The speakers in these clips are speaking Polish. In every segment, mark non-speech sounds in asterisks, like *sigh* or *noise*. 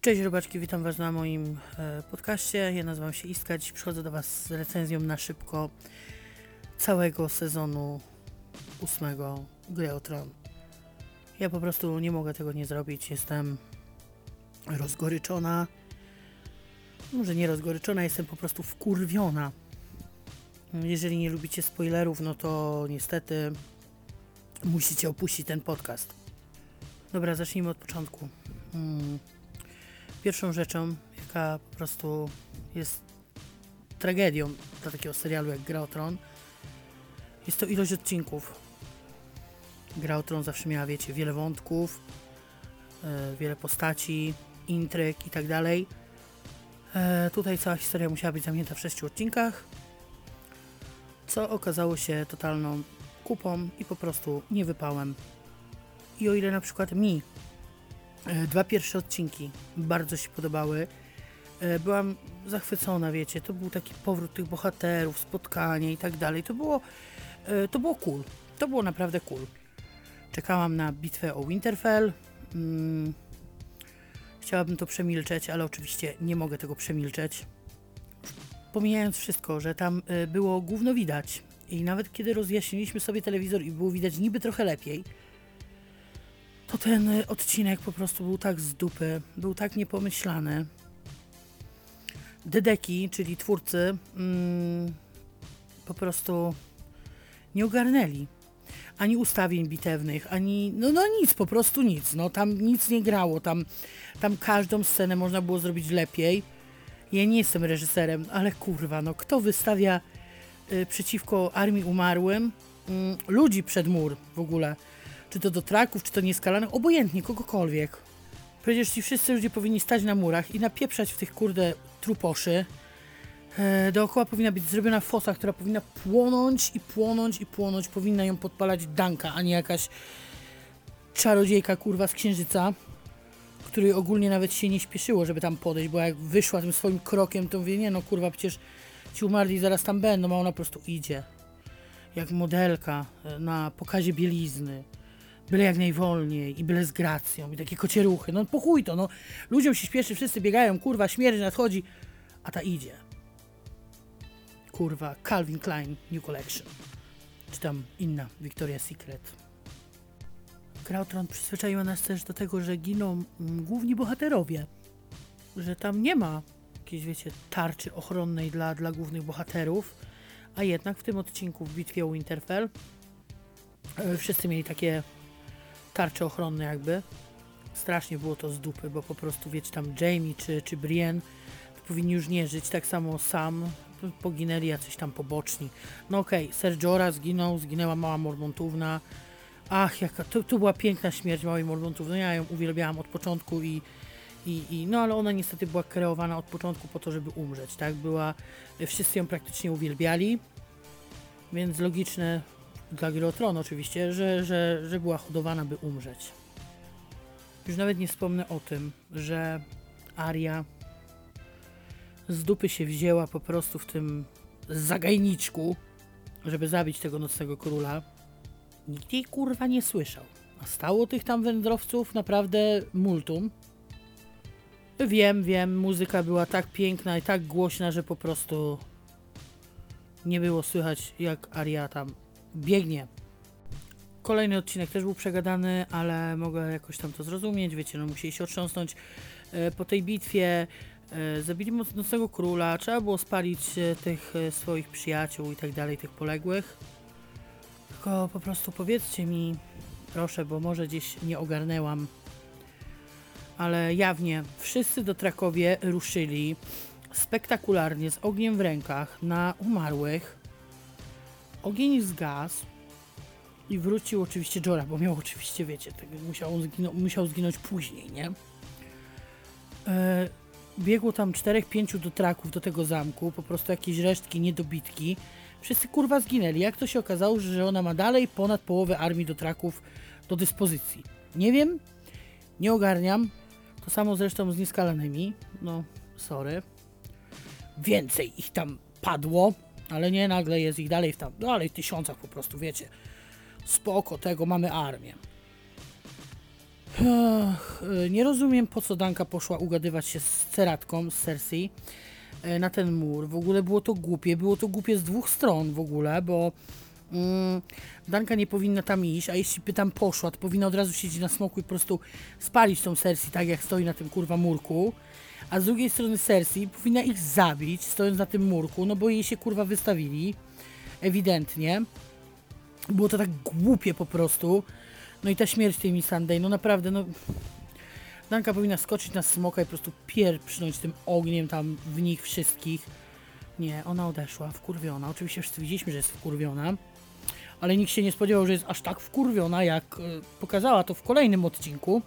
Cześć robaczki, witam Was na moim e, podcaście. Ja nazywam się Iska. Dziś przychodzę do Was z recenzją na szybko całego sezonu ósmego Gry o Tron. Ja po prostu nie mogę tego nie zrobić. Jestem rozgoryczona. Może nie rozgoryczona, jestem po prostu wkurwiona. Jeżeli nie lubicie spoilerów, no to niestety musicie opuścić ten podcast. Dobra, zacznijmy od początku. Hmm. Pierwszą rzeczą, jaka po prostu jest tragedią dla takiego serialu jak Gra o Tron, jest to ilość odcinków. Gra o Tron zawsze miała, wiecie, wiele wątków, e, wiele postaci, intryg i tak dalej. E, tutaj cała historia musiała być zamknięta w sześciu odcinkach, co okazało się totalną kupą i po prostu niewypałem. I o ile na przykład mi dwa pierwsze odcinki bardzo się podobały, e, byłam zachwycona, wiecie, to był taki powrót tych bohaterów, spotkanie i tak dalej, to było, e, to było cool, to było naprawdę cool. Czekałam na bitwę o Winterfell, mm, chciałabym to przemilczeć, ale oczywiście nie mogę tego przemilczeć. Pomijając wszystko, że tam było gówno widać i nawet kiedy rozjaśniliśmy sobie telewizor i było widać niby trochę lepiej, to ten y, odcinek po prostu był tak z dupy, był tak niepomyślany. Dedeki, czyli twórcy, mm, po prostu nie ogarnęli ani ustawień bitewnych, ani no, no nic, po prostu nic. No tam nic nie grało, tam, tam każdą scenę można było zrobić lepiej. Ja nie jestem reżyserem, ale kurwa, no kto wystawia y, przeciwko armii umarłym y, ludzi przed mur w ogóle? Czy to do traków, czy to nieskalanych, obojętnie, kogokolwiek. Przecież ci wszyscy ludzie powinni stać na murach i napieprzać w tych kurde truposzy. E, dookoła powinna być zrobiona fosa, która powinna płonąć i płonąć i płonąć. Powinna ją podpalać Danka, a nie jakaś czarodziejka kurwa z księżyca, której ogólnie nawet się nie śpieszyło, żeby tam podejść, bo jak wyszła tym swoim krokiem, to mówię, nie no kurwa, przecież ci umarli zaraz tam będą, a ona po prostu idzie. Jak modelka e, na pokazie bielizny. Byle jak najwolniej i byle z gracją i takie kocieruchy. No po chuj to, no. Ludziom się śpieszy, wszyscy biegają, kurwa, śmierć nadchodzi, a ta idzie kurwa, Calvin Klein New Collection. Czy tam inna Victoria's Secret. Gra o Tron przyzwyczaiła nas też do tego, że giną mm, główni bohaterowie. Że tam nie ma jakiejś, wiecie, tarczy ochronnej dla, dla głównych bohaterów. A jednak w tym odcinku w bitwie o Winterfell e, wszyscy mieli takie tarcze ochronne jakby. Strasznie było to z dupy, bo po prostu wiecie tam Jamie czy, czy Brienne powinni już nie żyć, tak samo sam poginęli jacyś tam poboczni. No okej, okay, Ser Jorah zginął, zginęła mała Mormontówna. Ach, jaka, to, to była piękna śmierć małej Mormontówny, ja ją uwielbiałam od początku i, i, i, no ale ona niestety była kreowana od początku po to, żeby umrzeć, tak? Była, wszyscy ją praktycznie uwielbiali, więc logiczne dla gry oczywiście, że, że, że była hodowana, by umrzeć. Już nawet nie wspomnę o tym, że Aria z dupy się wzięła po prostu w tym zagajniczku, żeby zabić tego nocnego króla. Nikt jej kurwa nie słyszał. A stało tych tam wędrowców naprawdę multum. Wiem, wiem, muzyka była tak piękna i tak głośna, że po prostu nie było słychać jak Aria tam biegnie. Kolejny odcinek też był przegadany, ale mogę jakoś tam to zrozumieć. Wiecie, no musieli się otrząsnąć e, po tej bitwie. E, zabili mocnego króla, trzeba było spalić e, tych swoich przyjaciół i tak dalej, tych poległych. Tylko po prostu powiedzcie mi, proszę, bo może gdzieś nie ogarnęłam, ale jawnie wszyscy do Trakowie ruszyli spektakularnie z ogniem w rękach na umarłych. Ogień zgasł i wrócił oczywiście Jora, bo miał oczywiście, wiecie, tak musiał, zginął, musiał zginąć później, nie? biegło tam czterech, pięciu do traków do tego zamku, po prostu jakieś resztki, niedobitki. Wszyscy kurwa zginęli. Jak to się okazało, że ona ma dalej ponad połowę armii do traków do dyspozycji? Nie wiem, nie ogarniam. To samo zresztą z nieskalanymi. No, sorry. Więcej ich tam padło, ale nie nagle jest ich dalej w tam, dalej w tysiącach po prostu, wiecie. Spoko tego, mamy armię. Ach, e, nie rozumiem, po co Danka poszła ugadywać się z Ceratką, z Cersei, e, na ten mur. W ogóle było to głupie. Było to głupie z dwóch stron w ogóle, bo mm, Danka nie powinna tam iść, a jeśli by tam poszła, to powinna od razu siedzieć na smoku i po prostu spalić tą Cersei, tak jak stoi na tym kurwa murku. A z drugiej strony Cersei powinna ich zabić, stojąc na tym murku, no bo jej się kurwa wystawili. Ewidentnie. Było to tak głupie po prostu. No i ta śmierć tej Miss Sunday, no naprawdę, no... Danka powinna skoczyć na smoka i po prostu pierprzynąć tym ogniem tam w nich wszystkich. Nie, ona odeszła, wkurwiona. Oczywiście wszyscy widzieliśmy, że jest wkurwiona. Ale nikt się nie spodziewał, że jest aż tak wkurwiona, jak y, pokazała to w kolejnym odcinku.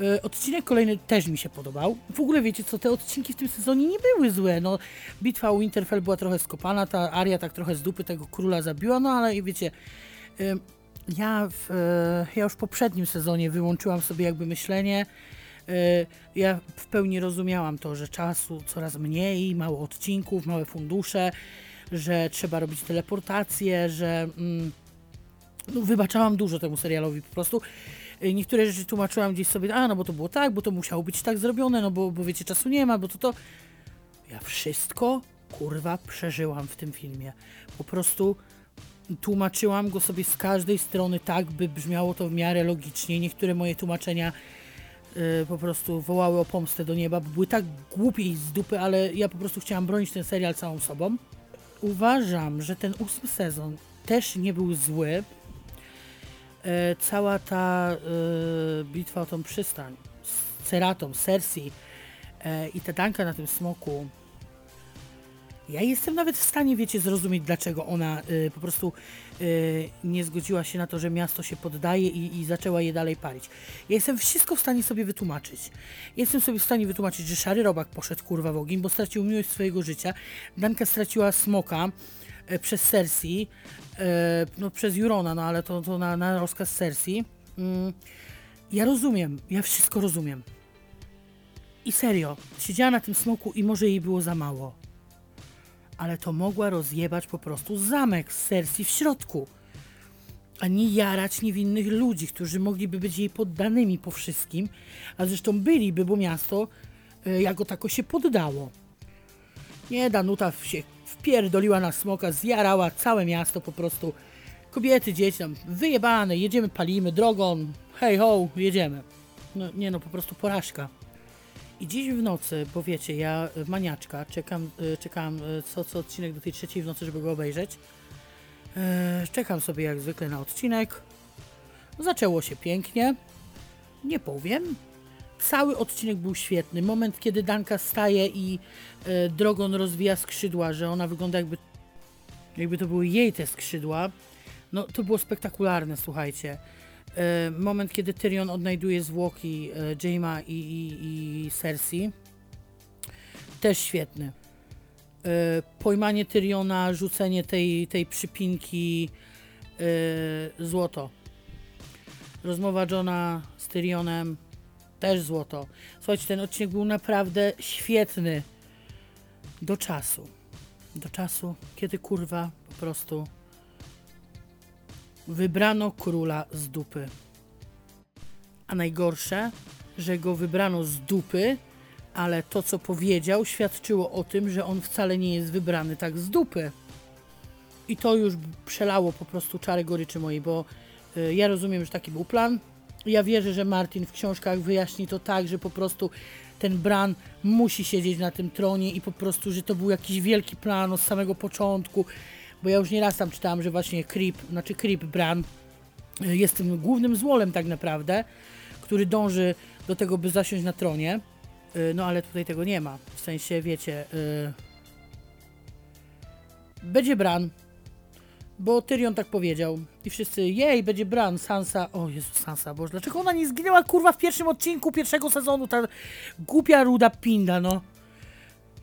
Y, odcinek kolejny też mi się podobał. W ogóle wiecie co, te odcinki w tym sezonie nie były złe. No, bitwa u Winterfell była trochę skopana, ta Aria tak trochę z dupy tego króla zabiła, no ale wiecie... Y, ja, w, e, ja już w poprzednim sezonie wyłączyłam sobie jakby myślenie. E, ja w pełni rozumiałam to, że czasu coraz mniej, mało odcinków, małe fundusze, że trzeba robić teleportacje, że mm, no, wybaczałam dużo temu serialowi po prostu. E, niektóre rzeczy tłumaczyłam gdzieś sobie, a no bo to było tak, bo to musiało być tak zrobione, no bo, bo wiecie, czasu nie ma, bo to to. Ja wszystko kurwa przeżyłam w tym filmie. Po prostu tłumaczyłam go sobie z każdej strony tak, by brzmiało to w miarę logicznie. Niektóre moje tłumaczenia y, po prostu wołały o pomstę do nieba, bo były tak głupie i z dupy, ale ja po prostu chciałam bronić ten serial całą sobą. Uważam, że ten ósmy sezon też nie był zły. E, cała ta e, bitwa o tą przystań z Ceratą, Cersei e, i ta danka na tym smoku ja jestem nawet w stanie, wiecie, zrozumieć, dlaczego ona y, po prostu y, nie zgodziła się na to, że miasto się poddaje i, i, zaczęła je dalej palić. Ja jestem wszystko w stanie sobie wytłumaczyć. Jestem sobie w stanie wytłumaczyć, że Szary Robak poszedł kurwa w ogień, bo stracił miłość swojego życia. Danka straciła smoka y, przez Cersei, e, no przez Jurona, no ale to, to na, na rozkaz Cersei. Mm, ja rozumiem, ja wszystko rozumiem. I serio, siedziała na tym smoku i może jej było za mało ale to mogła rozjebać po prostu zamek z Cersei w środku, a nie jarać niewinnych ludzi, którzy mogliby być jej poddanymi po wszystkim, a zresztą byliby, bo miasto e, jako tako się poddało. Nie, Danuta się wpierdoliła na smoka, zjarała całe miasto po prostu. Kobiety, dzieci tam wyjebane, jedziemy, palimy, drogą, hej ho, jedziemy. No nie no, po prostu porażka. I dziś w nocy, bo wiecie, ja e, maniaczka, czekam, e, czekam e, co, co odcinek do tej trzeciej w nocy, żeby go obejrzeć. Czekam sobie jak zwykle na odcinek. Zaczęło się pięknie. Nie powiem. Cały odcinek był świetny. Moment, kiedy Danka staje i Drogon rozwija skrzydła, że ona wygląda jakby, jakby to były jej te skrzydła. No to było spektakularne, słuchajcie. E, moment, kiedy Tyrion odnajduje zwłoki e, Jaima i, i, i Cersei. Też świetny. E, pojmanie Tyriona, rzucenie tej, tej przypinki złoto. Rozmowa Johna z Tyrionem też złoto. Słuchajcie, ten odcinek był naprawdę świetny. Do czasu. Do czasu, kiedy kurwa po prostu Wybrano króla z dupy. A najgorsze, że go wybrano z dupy, ale to co powiedział świadczyło o tym, że on wcale nie jest wybrany tak z dupy. I to już przelało po prostu czary goryczy mojej, bo y, ja rozumiem, że taki był plan. Ja wierzę, że Martin w książkach wyjaśni to tak, że po prostu ten Bran musi siedzieć na tym tronie i po prostu, że to był jakiś wielki plan od samego początku bo ja już nieraz tam czytałam, że właśnie Creep, znaczy Creep Bran y, jest tym głównym złolem tak naprawdę, który dąży do tego, by zasiąść na tronie. Y, no ale tutaj tego nie ma. W sensie, wiecie, yy... będzie Bran, bo Tyrion tak powiedział. I wszyscy, jej, będzie Bran, Sansa. O Jezu, Sansa, boże, dlaczego ona nie zginęła, kurwa, w pierwszym odcinku pierwszego sezonu? Ta głupia ruda pinda, no.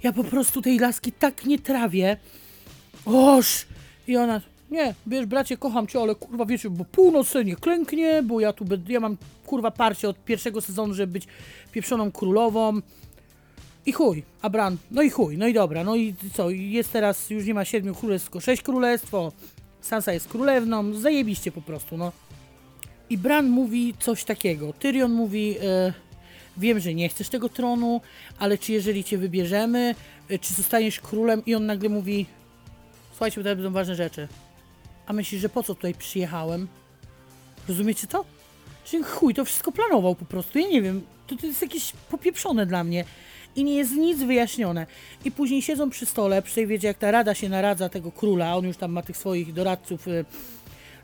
Ja po prostu tej laski tak nie trawię. Oż! I ona, nie, wiesz bracie, kocham cię, ale kurwa wiecie, bo północ nie klęknie, bo ja tu ja mam kurwa parcie od pierwszego sezonu, żeby być pieprzoną królową. I chuj, a Bran, no i chuj, no i dobra, no i co, jest teraz, już nie ma siedmiu królestw, tylko sześć królestw, Sansa jest królewną, zajebiście po prostu, no. I Bran mówi coś takiego. Tyrion mówi, e, wiem, że nie chcesz tego tronu, ale czy jeżeli cię wybierzemy, e, czy zostaniesz królem? I on nagle mówi, słuchajcie, bo to będą ważne rzeczy. A myślisz, że po co tutaj przyjechałem? Rozumiecie to? Że chuj, to wszystko planował po prostu. Ja nie wiem, to, to jest jakieś popieprzone dla mnie. I nie jest nic wyjaśnione. I później siedzą przy stole, przy tej wiecie, jak ta rada się naradza tego króla, on już tam ma tych swoich doradców y,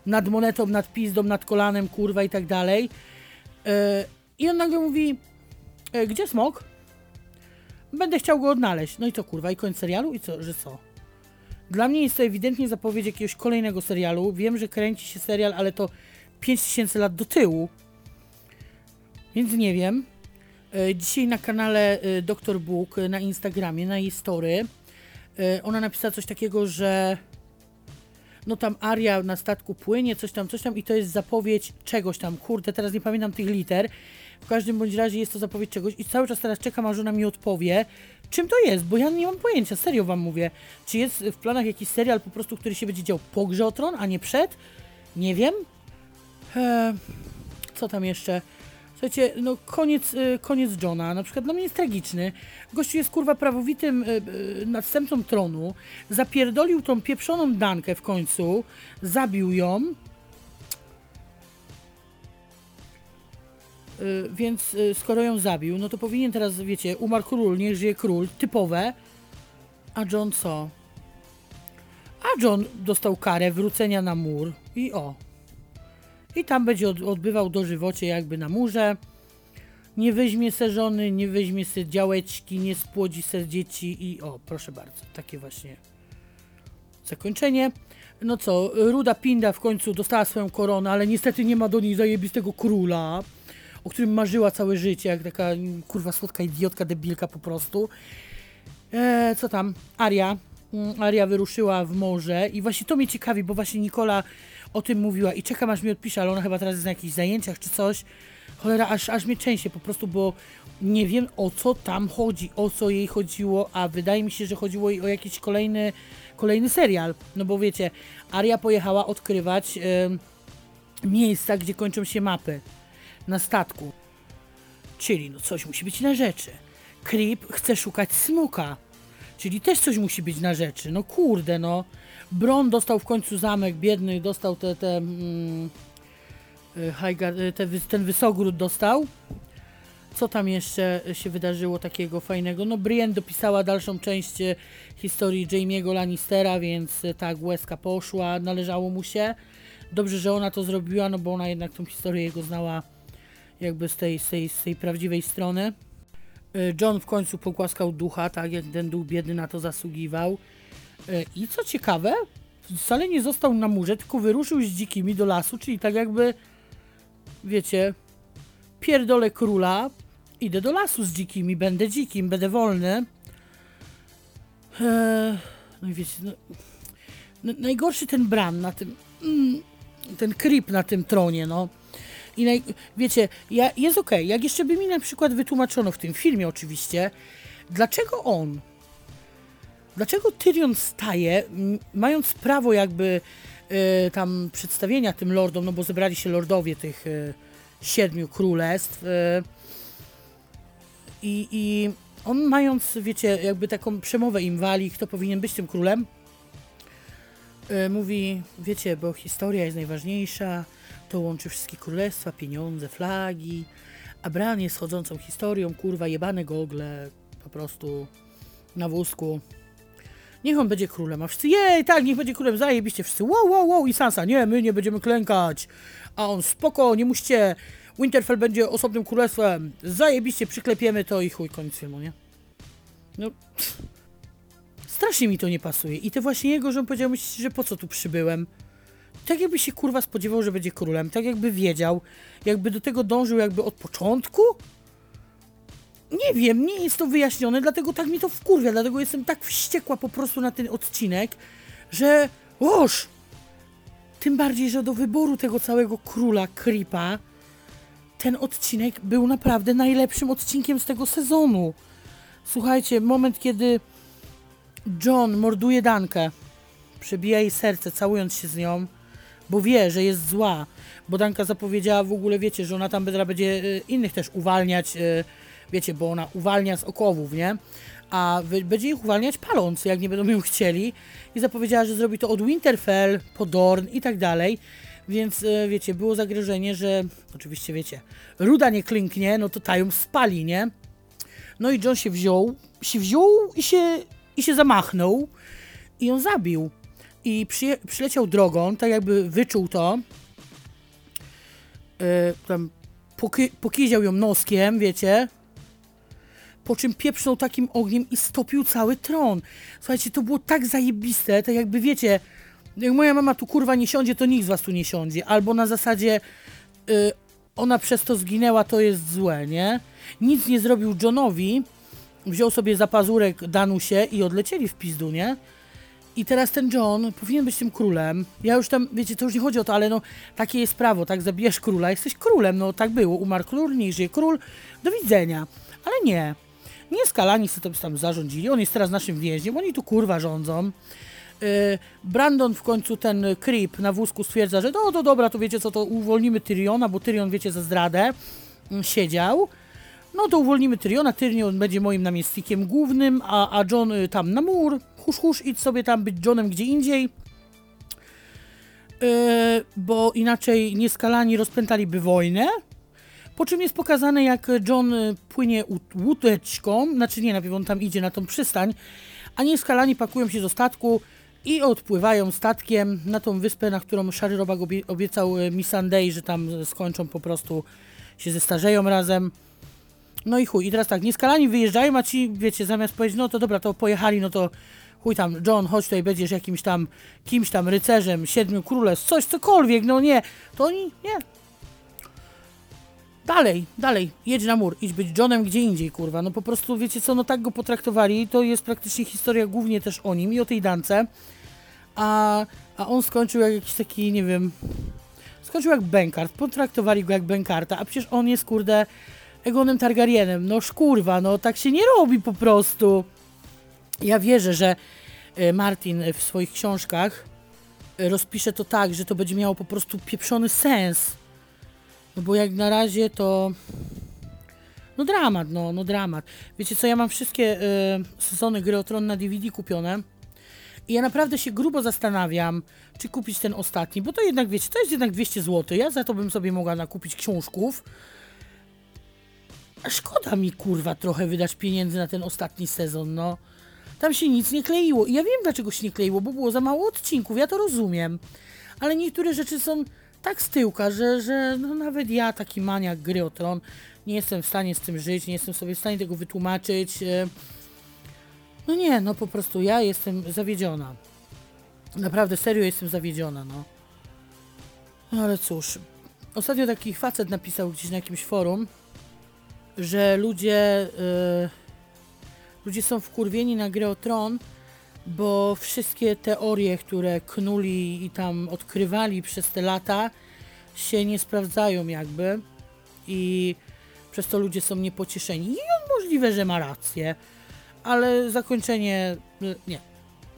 nad monetą, nad pizdą, nad kolanem, kurwa i tak dalej. Y, I on nagle mówi, y, gdzie smok? Będę chciał go odnaleźć. No i co kurwa, i koniec serialu? I co, że co? Dla mnie jest to ewidentnie zapowiedź jakiegoś kolejnego serialu. Wiem, że kręci się serial, ale to 5000 lat do tyłu. Więc nie wiem. E, Dzisiaj na kanale e, Dr. Book e, na Instagramie, na jej story, ona napisała coś takiego, że no tam Aria na statku płynie, coś tam, coś tam i to jest zapowiedź czegoś tam. Kurde, teraz nie pamiętam tych liter. W każdym bądź razie jest to zapowiedź czegoś i cały czas teraz czekam, aż ona mi odpowie, czym to jest, bo ja nie mam pojęcia, serio wam mówię. Czy jest w planach jakiś serial po prostu, który się będzie dział po grze o tron, a nie przed? Nie wiem. Eee, co tam jeszcze? Słuchajcie, no koniec, y, koniec Johna, na przykład dla mnie jest tragiczny. Gościu jest kurwa prawowitym y, y, następcą tronu, zapierdolił tą pieprzoną Dankę w końcu, zabił ją. Więc y, skoro ją zabił, no to powinien teraz, wiecie, umarł król, niech żyje król, typowe. A John co? A John dostał karę wrócenia na mur i o, i tam będzie od, odbywał dożywocie jakby na murze. Nie weźmie se żony, nie weźmie se działeczki, nie spłodzi se dzieci i o, proszę bardzo, takie właśnie zakończenie. No co, Ruda Pinda w końcu dostała swoją koronę, ale niestety nie ma do niej zajebistego króla, o którym marzyła całe życie, jak taka kurwa słodka idiotka, debilka po prostu. Eee, co tam? Aria. Mm, Aria wyruszyła w morze i właśnie to mnie ciekawi, bo właśnie Nikola o tym mówiła i czekam aż mi odpisze, ale ona chyba teraz jest na jakichś zajęciach czy coś. Cholera, aż, aż mnie częściej po prostu, bo nie wiem o co tam chodzi, o co jej chodziło, a wydaje mi się, że chodziło jej o jakiś kolejny, kolejny serial. No bo wiecie, Aria pojechała odkrywać em, miejsca, gdzie kończą się mapy na statku. Czyli no coś musi być na rzeczy. Creep chce szukać smoka. Czyli też coś musi być na rzeczy. No kurde, no. Bron dostał w końcu zamek, biedny, dostał te, te, mm, y, y, te ten wysogród dostał. Co tam jeszcze się wydarzyło takiego fajnego? No Brienne dopisała dalszą część y, historii Jamie'ego Lannistera, więc tak, łezka poszła, należało mu się. Dobrze, że ona to zrobiła, no bo ona jednak tą historię jego znała jakby z tej, z tej, z tej prawdziwej strony. Y, John w końcu pogłaskał ducha, tak jak ten duch biedny na to zasługiwał. Y, I co ciekawe, wcale nie został na murze, tylko wyruszył z dzikimi do lasu, czyli tak jakby, wiecie, pierdolę króla, idę do lasu z dzikimi, będę dzikim, będę wolny. Eee, no i wiecie, no, no, najgorszy ten Bran na tym, mm, ten creep na tym tronie, no. I naj, wiecie, ja, jest okej, jak jeszcze by mi na przykład wytłumaczono w tym filmie oczywiście, dlaczego on, dlaczego Tyrion staje, mając prawo jakby e, tam przedstawienia tym lordom, no bo zebrali się lordowie tych e, siedmiu królestw e, i, on mając, wiecie, jakby taką przemowę im wali, kto powinien być tym królem, mówi, wiecie, bo historia jest najważniejsza, to łączy wszystkie królestwa, pieniądze, flagi, a Bran jest chodzącą historią, kurwa, jebane gogle, po prostu na wózku. Niech on będzie królem, a wszyscy, jej, tak, niech będzie królem, zajebiście, wszyscy, wow, wow, wow, i Sansa, nie, my nie będziemy klękać, a on, spoko, nie musicie, Winterfell będzie osobnym królestwem, zajebiście, przyklepiemy to i chuj, koniec filmu, nie? No, pff. strasznie mi to nie pasuje i te właśnie jego, że on powiedział, myślicie, że po co tu przybyłem? Tak jakby się kurwa spodziewał, że będzie królem, tak jakby wiedział, jakby do tego dążył jakby od początku. Nie wiem, nie jest to wyjaśnione, dlatego tak mi to wkurwia, dlatego jestem tak wściekła po prostu na ten odcinek, że oż! Tym bardziej, że do wyboru tego całego króla Creepa ten odcinek był naprawdę najlepszym odcinkiem z tego sezonu. Słuchajcie, moment kiedy John morduje Dankę, przebija jej serce, całując się z nią, bo wie, że jest zła. Bo Danka zapowiedziała w ogóle, wiecie, że ona tam będzie, y, innych też uwalniać, y, wiecie, bo ona uwalnia z okowów, nie? A będzie ich uwalniać paląc, jak nie będą ją chcieli. I zapowiedziała, że zrobi to od Winterfell po Dorn i tak dalej. Więc y, wiecie, było zagrożenie, że oczywiście wiecie, ruda nie klinknie, no to ta ją spali, nie? No i John się wziął, się wziął i się, i się zamachnął i ją zabił. I przyleciał drogą, tak jakby wyczuł to. Yy, tam poki, pokiział ją noskiem, wiecie. Po czym pieprznął takim ogniem i stopił cały tron. Słuchajcie, to było tak zajebiste, tak jakby wiecie, jak moja mama tu kurwa nie siądzie, to nikt z was tu nie siądzie. Albo na zasadzie yy, ona przez to zginęła, to jest złe, nie? Nic nie zrobił Johnowi, wziął sobie za pazurek Danusie i odlecieli w pizdu, nie? I teraz ten John powinien być tym królem. Ja już tam, wiecie, to już nie chodzi o to, ale no, takie jest prawo, tak? Zabijesz króla, jesteś królem, no tak było. Umarł król, nie żyje król, do widzenia. Ale nie. Nie skalani sobie tam zarządzili, on jest teraz naszym więźniem, oni tu kurwa rządzą. Yy, Brandon w końcu ten creep na wózku stwierdza, że no to dobra, to wiecie co, to uwolnimy Tyriona, bo Tyrion, wiecie, za zdradę mm, siedział. No to uwolnimy Tyriona, Tyrion będzie moim namiestnikiem głównym, a, a John y, tam na mur, husz husz, idź sobie tam być Johnem gdzie indziej. Yy, bo inaczej nieskalani rozpętaliby wojnę. Po czym jest pokazane, jak John y, płynie łó- łódeczką, znaczy nie, najpierw on tam idzie na tą przystań, a nieskalani pakują się do statku i odpływają statkiem na tą wyspę, na którą Szary Robak obie- obiecał y, Missandei, że tam skończą po prostu, się zestarzeją razem. No i chuj, i teraz tak, nieskalani wyjeżdżają, a ci, wiecie, zamiast powiedzieć, no to dobra, to pojechali, no to chuj tam, John, chodź tutaj, będziesz jakimś tam, kimś tam rycerzem, siedmiu królestw, coś, cokolwiek, no nie, to oni, nie. Dalej, dalej, jedź na mur, idź być Johnem gdzie indziej, kurwa, no po prostu, wiecie co, no tak go potraktowali, to jest praktycznie historia głównie też o nim i o tej dance, a, a on skończył jak jakiś taki, nie wiem, skończył jak Benkart, potraktowali go jak Benkarta, a przecież on jest, kurde, Egonem Targaryenem. No szkurwa, no tak się nie robi po prostu. Ja wierzę, że e, Martin w swoich książkach e, rozpisze to tak, że to będzie miało po prostu pieprzony sens. No bo jak na razie to... No dramat, no, no dramat. Wiecie co, ja mam wszystkie e, sezony Gry o Tron na DVD kupione. I ja naprawdę się grubo zastanawiam, czy kupić ten ostatni, bo to jednak, wiecie, to jest jednak 200 zł. Ja za to bym sobie mogła nakupić książków. A szkoda mi kurwa trochę wydać pieniędzy na ten ostatni sezon, no. Tam się nic nie kleiło. I ja wiem dlaczego się nie kleiło, bo było za mało odcinków, ja to rozumiem. Ale niektóre rzeczy są tak z tyłka, że, że no nawet ja, taki maniak gry o tron, nie jestem w stanie z tym żyć, nie jestem sobie w stanie tego wytłumaczyć. e. No nie, no po prostu ja jestem zawiedziona. Naprawdę, serio jestem zawiedziona, no. No ale cóż. Ostatnio taki facet napisał gdzieś na jakimś forum, że ludzie, y, ludzie są wkurwieni na grę o tron, bo wszystkie teorie, które knuli i tam odkrywali przez te lata, się nie sprawdzają jakby i przez to ludzie są niepocieszeni. I on możliwe, że ma rację, ale zakończenie y, nie.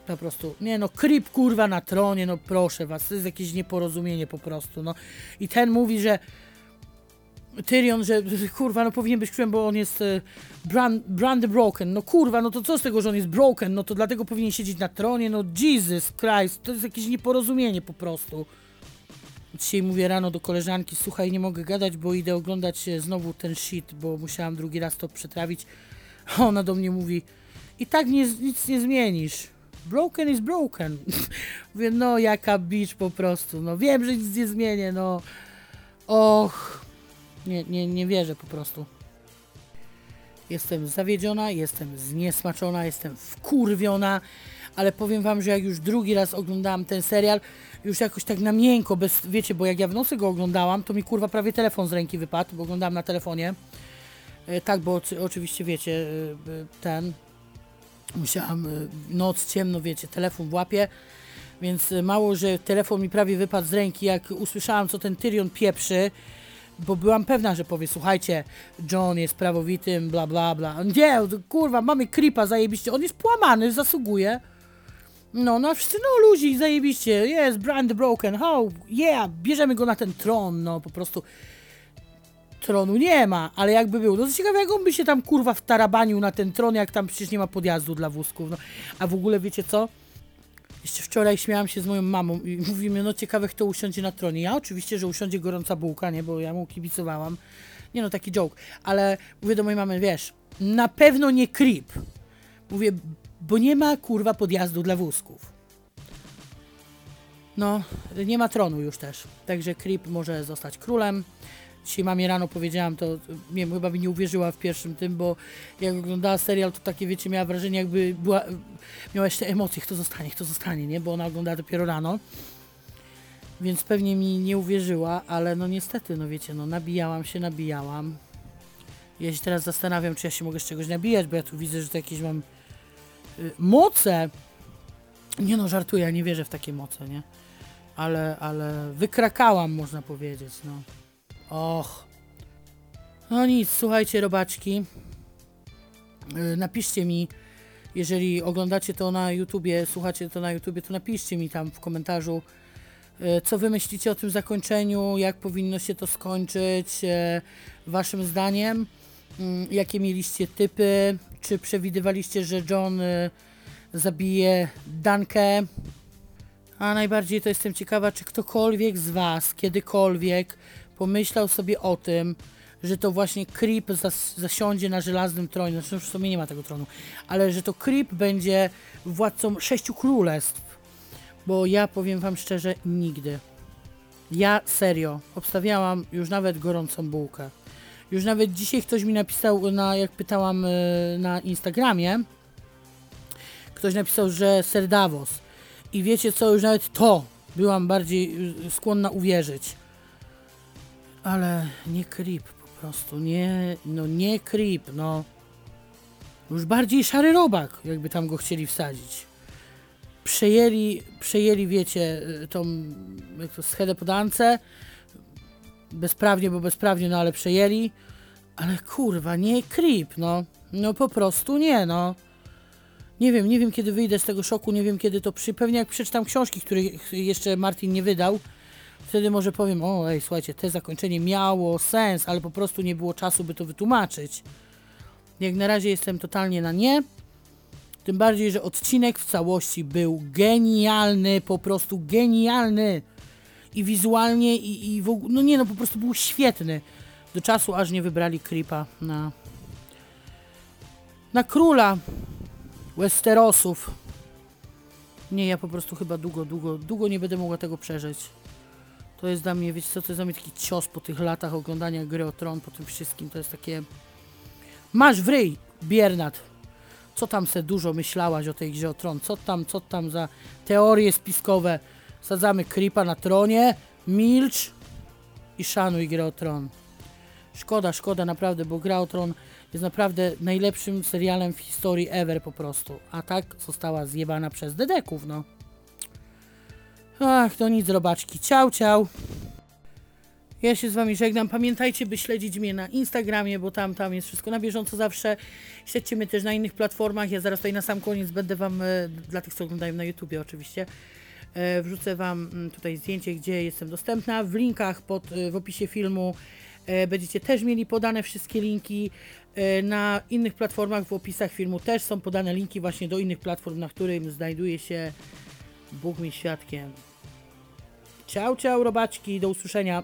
Po prostu, nie no, creep kurwa na tronie, no proszę was, to jest jakieś nieporozumienie po prostu, no. I ten mówi, że Tyrion, że kurwa, no powinien być królem, bo on jest e, brand, brand broken. No kurwa, no to co z tego, że on jest broken? No to dlatego powinien siedzieć na tronie. No Jesus Christ, to jest jakieś nieporozumienie po prostu. Dzisiaj mówię rano do koleżanki, słuchaj, nie mogę gadać, bo idę oglądać e, znowu ten shit, bo musiałam drugi raz to przetrawić. A *laughs* ona do mnie mówi, i tak nie, nic nie zmienisz. Broken is broken. *laughs* Mówię, no jaka bitch po prostu. No wiem, że nic nie zmienię, no. Och. Nie, nie, nie wierzę po prostu. Jestem zawiedziona, jestem zniesmaczona, jestem wkurwiona, ale powiem wam, że jak już drugi raz oglądałam ten serial, już jakoś tak na miękko, bez, wiecie, bo jak ja w nocy go oglądałam, to mi kurwa prawie telefon z ręki wypadł, bo oglądałam na telefonie. E, tak, bo oczy- oczywiście wiecie, e, e, ten, musiałam, noc, ciemno, wiecie, telefon w łapie, więc mało, że telefon mi prawie wypadł z ręki, jak usłyszałam, co ten Tyrion pieprzy, bo byłam pewna, że powie, słuchajcie, John jest prawowitym, bla bla bla. Nie, kurwa, mamy creepa zajebiście, on jest połamany, zasługuje. No, no wszyscy, no luzik, zajebiście, jest brand broken, oh, yeah, bierzemy go na ten tron, no po prostu tronu nie ma, ale jakby był, no to ciekawe jak on by się tam kurwa wtarabanił na ten tron, jak tam przecież nie ma podjazdu dla wózków, no. A w ogóle wiecie co? Jeszcze wczoraj śmiałam się z moją mamą i mówimy, no ciekawe kto usiądzie na tronie. Ja oczywiście, że usiądzie gorąca bułka, nie, bo ja mu kibicowałam. Nie no, taki joke, ale mówię do mojej mamy, wiesz, na pewno nie creep. Mówię, bo nie ma kurwa podjazdu dla wózków. No, nie ma tronu już też. Także Creep może zostać królem. Dzisiaj mamie rano powiedziałam, to nie wiem, chyba mi nie uwierzyła w pierwszym tym, bo jak oglądała serial, to takie, wiecie, miała wrażenie, jakby była, miała jeszcze emocje, kto zostanie, kto zostanie, nie? Bo ona oglądała dopiero rano. Więc pewnie mi nie uwierzyła, ale no niestety, no wiecie, no nabijałam się, nabijałam. Ja się teraz zastanawiam, czy ja się mogę z czegoś nabijać, bo ja tu widzę, że to jakieś mam y, moce. Nie no, żartuję, ja nie wierzę w takie moce, nie? Ale, ale wykrakałam, można powiedzieć, no. Och. No nic, słuchajcie, robaczki. Y, Napiszcie mi, jeżeli oglądacie to na YouTubie, słuchacie to na YouTubie, to napiszcie mi tam w komentarzu, y, co wy myślicie o tym zakończeniu, jak powinno się to skończyć, y, waszym zdaniem, Mm, jakie mieliście typy, czy przewidywaliście, że John zabije Dankę, a najbardziej to jestem ciekawa, czy ktokolwiek z Was kiedykolwiek pomyślał sobie o tym, że to właśnie Creep zas zasiądzie na żelaznym tronie. Znaczy, w sumie nie ma tego tronu, ale że to Creep będzie władcą sześciu królestw. Bo ja powiem Wam szczerze, nigdy. Ja serio obstawiałam już nawet gorącą bułkę. Już nawet dzisiaj ktoś mi napisał, na, jak pytałam y, na Instagramie, ktoś napisał, że Ser Davos. I wiecie co, już nawet to byłam bardziej y, skłonna uwierzyć. Ale nie creep po prostu, nie, no nie creep, no. Już bardziej szary robak, jakby tam go chcieli wsadzić. Przejęli, przejęli, wiecie, y, tą, jak to, schedę podance. Bezprawnie, bo bezprawnie, no ale przejęli. Ale kurwa, nie creep, no. No po prostu nie, no. Nie wiem, nie wiem kiedy wyjdę z tego szoku, nie wiem kiedy to przy... Pewnie jak przeczytam książki, których jeszcze Martin nie wydał, wtedy może powiem, o ej, słuchajcie, te zakończenie miało sens, ale po prostu nie było czasu, by to wytłumaczyć. Jak na razie jestem totalnie na nie. Tym bardziej, że odcinek w całości był genialny, po prostu genialny. I wizualnie, i, i w ogóle, no nie no, po prostu był świetny. Do czasu, aż nie wybrali Creepa na... Na króla Westerosów. Nie, ja po prostu chyba długo, długo, długo nie będę mogła tego przeżyć. To jest dla mnie, wiecie co, to jest dla mnie taki cios po tych latach oglądania gry o tron, po tym wszystkim. To jest takie... Masz w ryj, Biernat. Co tam se dużo myślałaś o tej grze o tron? Co tam, co tam za teorie spiskowe? Sadzamy Creepa na tronie, milcz i szanuj grę o tron. Szkoda, szkoda naprawdę, bo gra o tron jest naprawdę najlepszym serialem w historii ever po prostu. A tak została zjebana przez dedeków, no. Ach, to nic, robaczki. Ciao, ciao. Ja się z Wami żegnam. Pamiętajcie, by śledzić mnie na Instagramie, bo tam, tam jest wszystko na bieżąco zawsze. Śledźcie mnie też na innych platformach. Ja zaraz tutaj na sam koniec będę Wam, e, dla tych, co oglądają na YouTubie oczywiście, e, wrzucę Wam mm, tutaj zdjęcie, gdzie jestem dostępna. W linkach pod, e, w opisie filmu będziecie też mieli podane wszystkie linki. Na innych platformach w opisach filmu też są podane linki właśnie do innych platform, na którym znajduje się Bóg mi świadkiem. Ciao, ciao, robaczki, do usłyszenia.